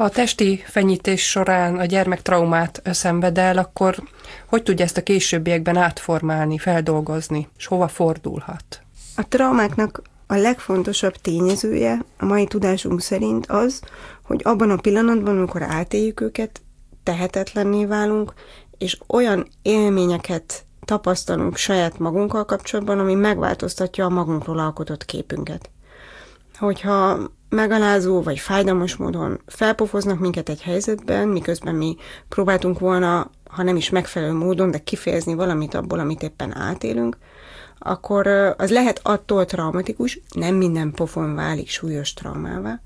Ha a testi fenyítés során a gyermek traumát szenved el, akkor hogy tudja ezt a későbbiekben átformálni, feldolgozni, és hova fordulhat? A traumáknak a legfontosabb tényezője a mai tudásunk szerint az, hogy abban a pillanatban, amikor átéljük őket, tehetetlenné válunk, és olyan élményeket tapasztalunk saját magunkkal kapcsolatban, ami megváltoztatja a magunkról alkotott képünket. Hogyha megalázó vagy fájdalmas módon felpofoznak minket egy helyzetben, miközben mi próbáltunk volna, ha nem is megfelelő módon, de kifejezni valamit abból, amit éppen átélünk, akkor az lehet attól traumatikus, nem minden pofon válik súlyos traumává,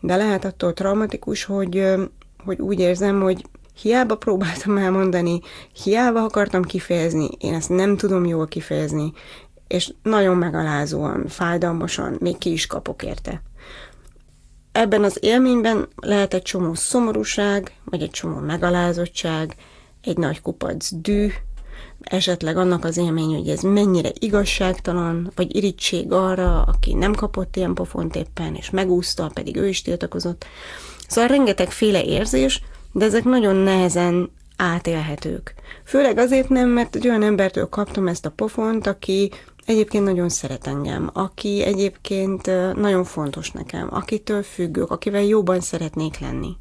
de lehet attól traumatikus, hogy, hogy úgy érzem, hogy hiába próbáltam elmondani, hiába akartam kifejezni, én ezt nem tudom jól kifejezni, és nagyon megalázóan, fájdalmasan még ki is kapok érte. Ebben az élményben lehet egy csomó szomorúság, vagy egy csomó megalázottság, egy nagy kupac dű, esetleg annak az élmény, hogy ez mennyire igazságtalan, vagy irítség arra, aki nem kapott ilyen pofont éppen, és megúszta, pedig ő is tiltakozott. Szóval rengetegféle érzés, de ezek nagyon nehezen átélhetők. Főleg azért nem, mert egy olyan embertől kaptam ezt a pofont, aki egyébként nagyon szeret engem, aki egyébként nagyon fontos nekem, akitől függök, akivel jóban szeretnék lenni.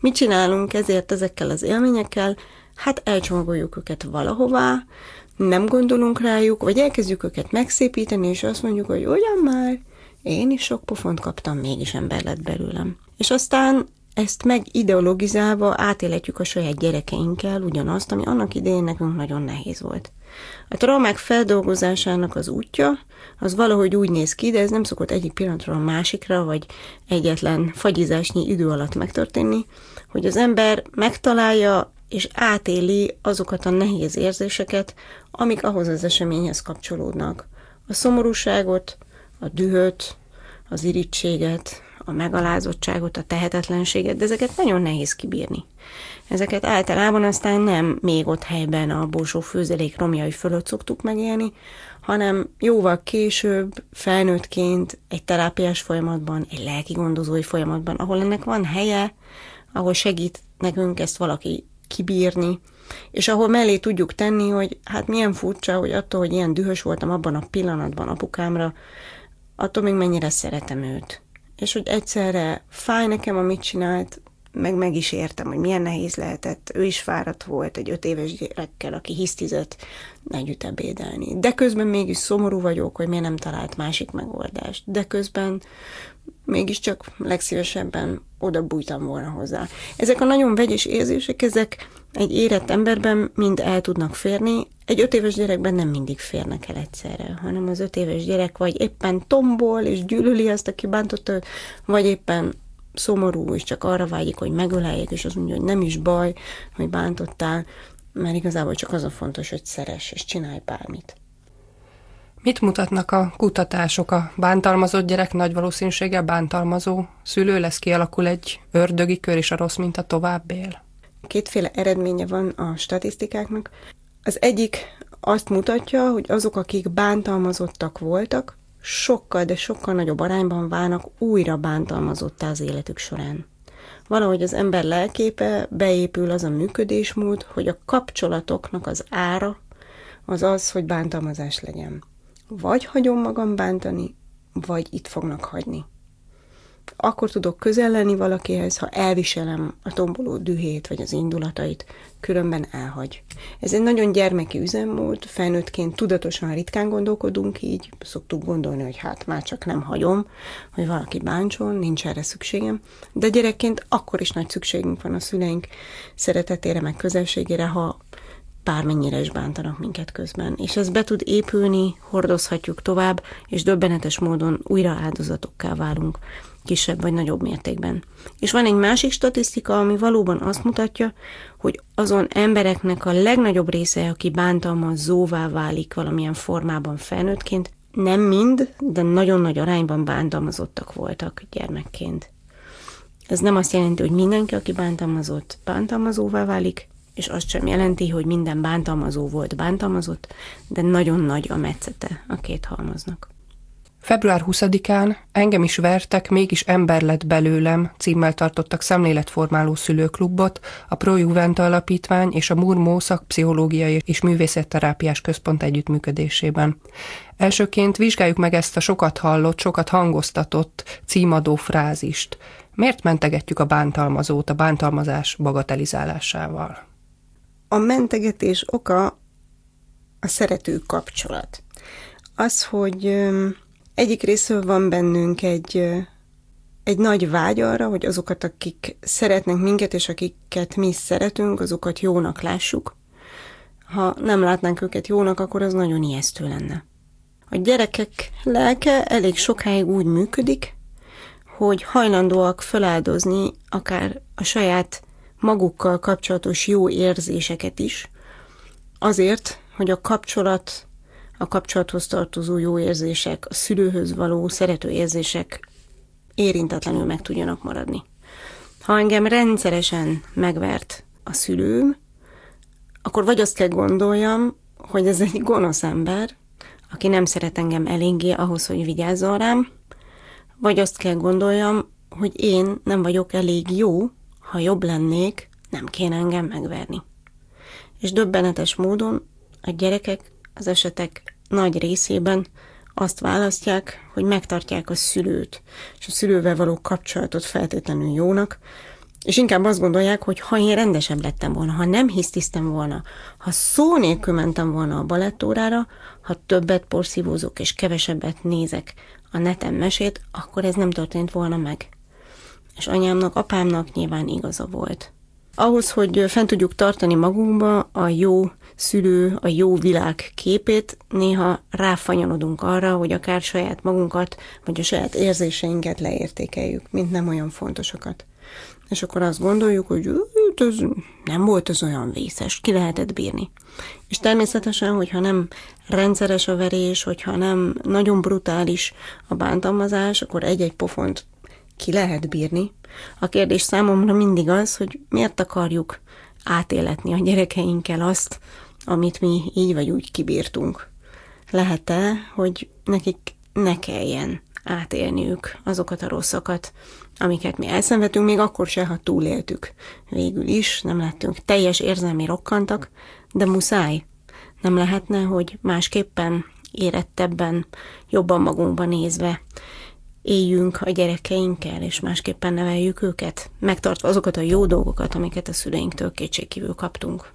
Mit csinálunk ezért ezekkel az élményekkel? Hát elcsomagoljuk őket valahová, nem gondolunk rájuk, vagy elkezdjük őket megszépíteni, és azt mondjuk, hogy ugyan már, én is sok pofont kaptam, mégis ember lett belőlem. És aztán ezt megideologizálva átéletjük a saját gyerekeinkkel ugyanazt, ami annak idején nekünk nagyon nehéz volt. A traumák feldolgozásának az útja, az valahogy úgy néz ki, de ez nem szokott egyik pillanatról a másikra, vagy egyetlen fagyizásnyi idő alatt megtörténni, hogy az ember megtalálja és átéli azokat a nehéz érzéseket, amik ahhoz az eseményhez kapcsolódnak. A szomorúságot, a dühöt, az irítséget, a megalázottságot, a tehetetlenséget, de ezeket nagyon nehéz kibírni. Ezeket általában aztán nem még ott helyben a bósó főzelék romjai fölött szoktuk megélni, hanem jóval később, felnőttként, egy terápiás folyamatban, egy lelki gondozói folyamatban, ahol ennek van helye, ahol segít nekünk ezt valaki kibírni, és ahol mellé tudjuk tenni, hogy hát milyen furcsa, hogy attól, hogy ilyen dühös voltam abban a pillanatban apukámra, attól még mennyire szeretem őt és hogy egyszerre fáj nekem, amit csinált, meg meg is értem, hogy milyen nehéz lehetett. Ő is fáradt volt egy öt éves gyerekkel, aki hisztizett együtt ebédelni. De közben mégis szomorú vagyok, hogy miért nem talált másik megoldást. De közben mégiscsak legszívesebben oda bújtam volna hozzá. Ezek a nagyon vegyes érzések, ezek egy érett emberben mind el tudnak férni, egy öt éves gyerekben nem mindig férnek el egyszerre, hanem az öt éves gyerek vagy éppen tombol és gyűlöli azt, aki bántotta, vagy éppen szomorú, és csak arra vágyik, hogy megöleljék, és azt mondja, hogy nem is baj, hogy bántottál, mert igazából csak az a fontos, hogy szeres, és csinálj bármit. Mit mutatnak a kutatások? A bántalmazott gyerek nagy valószínűséggel bántalmazó szülő lesz, kialakul egy ördögi kör, és a rossz minta tovább él? Kétféle eredménye van a statisztikáknak. Az egyik azt mutatja, hogy azok, akik bántalmazottak voltak, sokkal, de sokkal nagyobb arányban válnak újra bántalmazottá az életük során. Valahogy az ember lelképe beépül az a működésmód, hogy a kapcsolatoknak az ára az az, hogy bántalmazás legyen. Vagy hagyom magam bántani, vagy itt fognak hagyni akkor tudok közel lenni valakihez, ha elviselem a tomboló dühét vagy az indulatait, különben elhagy. Ez egy nagyon gyermeki üzemmód, felnőttként tudatosan ritkán gondolkodunk így, szoktuk gondolni, hogy hát már csak nem hagyom, hogy valaki bántson, nincs erre szükségem, de gyerekként akkor is nagy szükségünk van a szüleink szeretetére, meg közelségére, ha bármennyire is bántanak minket közben. És ez be tud épülni, hordozhatjuk tovább, és döbbenetes módon újra áldozatokká válunk kisebb vagy nagyobb mértékben. És van egy másik statisztika, ami valóban azt mutatja, hogy azon embereknek a legnagyobb része, aki bántalmazóvá válik valamilyen formában felnőttként, nem mind, de nagyon nagy arányban bántalmazottak voltak gyermekként. Ez nem azt jelenti, hogy mindenki, aki bántalmazott, bántalmazóvá válik, és azt sem jelenti, hogy minden bántalmazó volt bántalmazott, de nagyon nagy a metszete a két halmaznak. Február 20-án engem is vertek, mégis ember lett belőlem címmel tartottak szemléletformáló szülőklubot, a Pro Juventa Alapítvány és a Murmó Szakpszichológiai és Művészetterápiás Központ együttműködésében. Elsőként vizsgáljuk meg ezt a sokat hallott, sokat hangoztatott címadó frázist. Miért mentegetjük a bántalmazót a bántalmazás bagatelizálásával? A mentegetés oka a szerető kapcsolat. Az, hogy egyik részről van bennünk egy, egy nagy vágy arra, hogy azokat, akik szeretnek minket, és akiket mi szeretünk, azokat jónak lássuk. Ha nem látnánk őket jónak, akkor az nagyon ijesztő lenne. A gyerekek lelke elég sokáig úgy működik, hogy hajlandóak feláldozni akár a saját magukkal kapcsolatos jó érzéseket is, azért, hogy a kapcsolat a kapcsolathoz tartozó jó érzések, a szülőhöz való szerető érzések érintetlenül meg tudjanak maradni. Ha engem rendszeresen megvert a szülőm, akkor vagy azt kell gondoljam, hogy ez egy gonosz ember, aki nem szeret engem eléggé ahhoz, hogy vigyázzon rám, vagy azt kell gondoljam, hogy én nem vagyok elég jó, ha jobb lennék, nem kéne engem megverni. És döbbenetes módon a gyerekek az esetek nagy részében azt választják, hogy megtartják a szülőt, és a szülővel való kapcsolatot feltétlenül jónak, és inkább azt gondolják, hogy ha én rendesebb lettem volna, ha nem hisztisztem volna, ha szó nélkül mentem volna a balettórára, ha többet porszívózok és kevesebbet nézek a neten mesét, akkor ez nem történt volna meg. És anyámnak, apámnak nyilván igaza volt. Ahhoz, hogy fent tudjuk tartani magunkba a jó szülő, a jó világ képét, néha ráfanyalodunk arra, hogy akár saját magunkat, vagy a saját érzéseinket leértékeljük, mint nem olyan fontosokat. És akkor azt gondoljuk, hogy ez nem volt az olyan vészes, ki lehetett bírni. És természetesen, hogyha nem rendszeres a verés, hogyha nem nagyon brutális a bántalmazás, akkor egy-egy pofont ki lehet bírni. A kérdés számomra mindig az, hogy miért akarjuk átéletni a gyerekeinkkel azt, amit mi így vagy úgy kibírtunk. Lehet-e, hogy nekik ne kelljen átélniük azokat a rosszakat, amiket mi elszenvedtünk, még akkor se, ha túléltük. Végül is nem lettünk teljes érzelmi rokkantak, de muszáj. Nem lehetne, hogy másképpen, érettebben, jobban magunkba nézve éljünk a gyerekeinkkel, és másképpen neveljük őket, megtartva azokat a jó dolgokat, amiket a szüleinktől kétségkívül kaptunk.